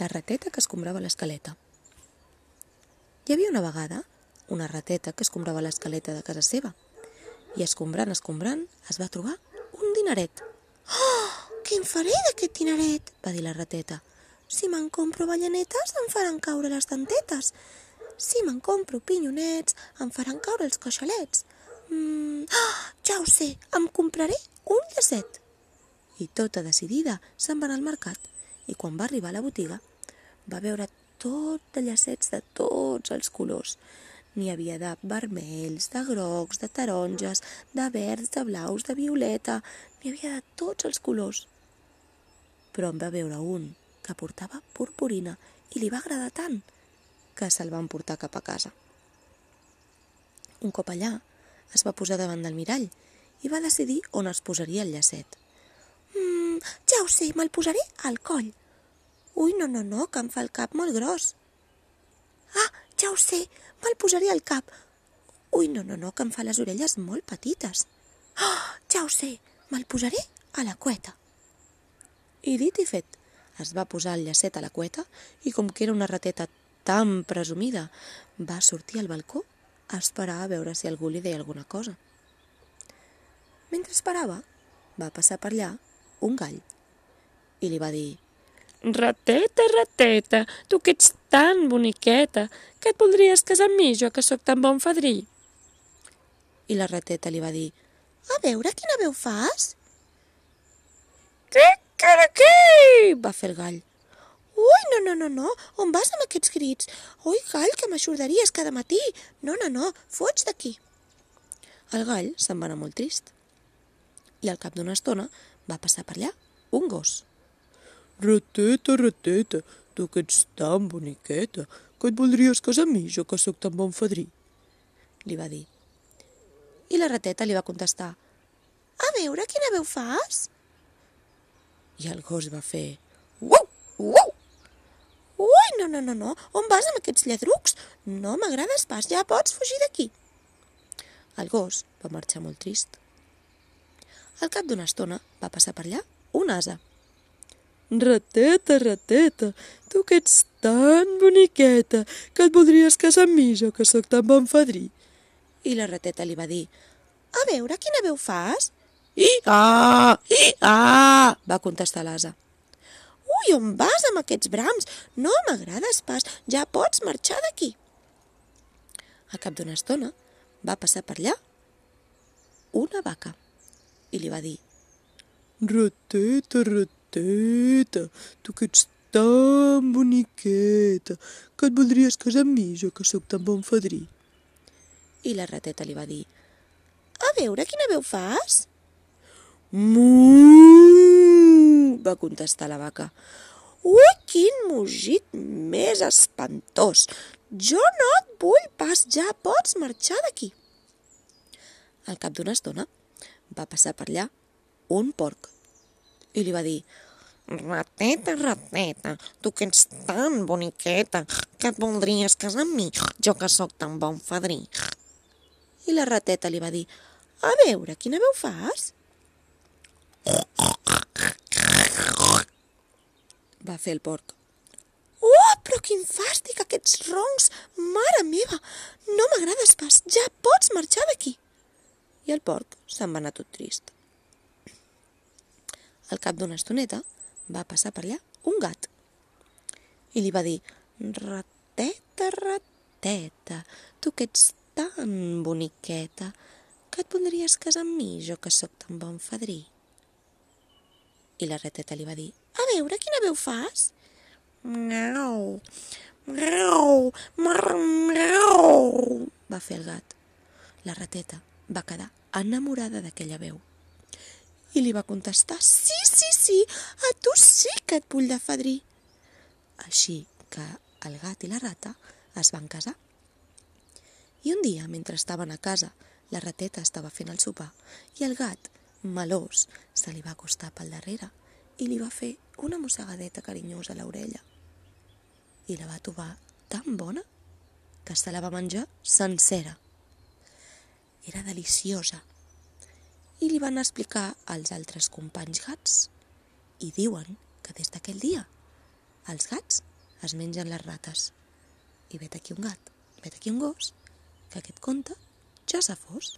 La rateta que escombrava l'escaleta. Hi havia una vegada una rateta que escombrava l'escaleta de casa seva i escombrant, escombrant, es va trobar un dineret. Oh, què en faré d'aquest dineret? va dir la rateta. Si me'n compro ballanetes, em faran caure les dentetes. Si me'n compro pinyonets, em faran caure els coixalets. Mm, oh, ja ho sé, em compraré un llacet. I tota decidida se'n va al mercat i quan va arribar a la botiga va veure tot de llacets de tots els colors. N'hi havia de vermells, de grocs, de taronges, de verds, de blaus, de violeta... N'hi havia de tots els colors. Però en va veure un que portava purpurina i li va agradar tant que se'l van portar cap a casa. Un cop allà, es va posar davant del mirall i va decidir on es posaria el llacet. Mm, ja ho sé, me'l posaré al coll. Ui, no, no, no, que em fa el cap molt gros. Ah, ja ho sé, me'l posaré al cap. Ui, no, no, no, que em fa les orelles molt petites. Oh, ja ho sé, me'l posaré a la cueta. I dit i fet, es va posar el llacet a la cueta i com que era una rateta tan presumida, va sortir al balcó a esperar a veure si algú li deia alguna cosa. Mentre esperava, va passar per allà un gall i li va dir Rateta, rateta, tu que ets tan boniqueta, que et voldries casar amb mi, jo que sóc tan bon fadrí. I la rateta li va dir A veure, quina veu fas? Caraquí! va fer el gall. Ui, no, no, no, no, on vas amb aquests crits? Ui, gall, que m'aixordaries cada matí. No, no, no, fuig d'aquí. El gall se'n va anar molt trist. I al cap d'una estona va passar per allà un gos. Rateta, rateta, tu que ets tan boniqueta, que et voldries casar amb mi, jo que sóc tan bon fadrí. Li va dir. I la rateta li va contestar. A veure, quina veu fas? I el gos va fer... Uau, uau! Ui, no, no, no, no, on vas amb aquests lladrucs? No m'agrades pas, ja pots fugir d'aquí. El gos va marxar molt trist. Al cap d'una estona va passar per allà un asa. Rateta, rateta, tu que ets tan boniqueta, que et voldries casar amb mi, jo que sóc tan bon fadrí. I la rateta li va dir, A veure, quina veu fas? I-ah, i-ah, va contestar l'asa. Ui, on vas amb aquests brams? No m'agrades pas, ja pots marxar d'aquí. A cap d'una estona va passar per allà una vaca i li va dir Rateta, rateta, tu que ets tan boniqueta, que et voldries casar amb mi, jo que sóc tan bon fadrí. I la rateta li va dir A veure, quina veu fas? Mu! va contestar la vaca. Ui, quin mugit més espantós! Jo no et vull pas, ja pots marxar d'aquí. Al cap d'una estona va passar per allà un porc i li va dir Rateta, rateta, tu que ets tan boniqueta, que et voldries casar amb mi, jo que sóc tan bon fadrí. I la rateta li va dir A veure, quina veu fas? Va fer el porc. Oh, però quin fàstic, aquests roncs! Mare meva, no m'agrades pas, ja pots marxar d'aquí. I el porc se'n va anar tot trist. Al cap d'una estoneta va passar per allà un gat i li va dir rateta, rateta, tu que ets tan boniqueta, que et voldries casar amb mi, jo que sóc tan bon fadrí. I la rateta li va dir A veure, quina veu fas? Miau, miau, miau, va fer el gat. La rateta va quedar enamorada d'aquella veu i li va contestar Sí, sí, sí, a tu sí que et vull de fadrí. Així que el gat i la rata es van casar. I un dia, mentre estaven a casa, la rateta estava fent el sopar i el gat, melós, se li va acostar pel darrere i li va fer una mossegadeta carinyosa a l'orella. I la va trobar tan bona que se la va menjar sencera. Era deliciosa i li van explicar als altres companys gats i diuen que des d'aquell dia els gats es mengen les rates. I vet aquí un gat, vet aquí un gos, que aquest conte ja s'ha fos.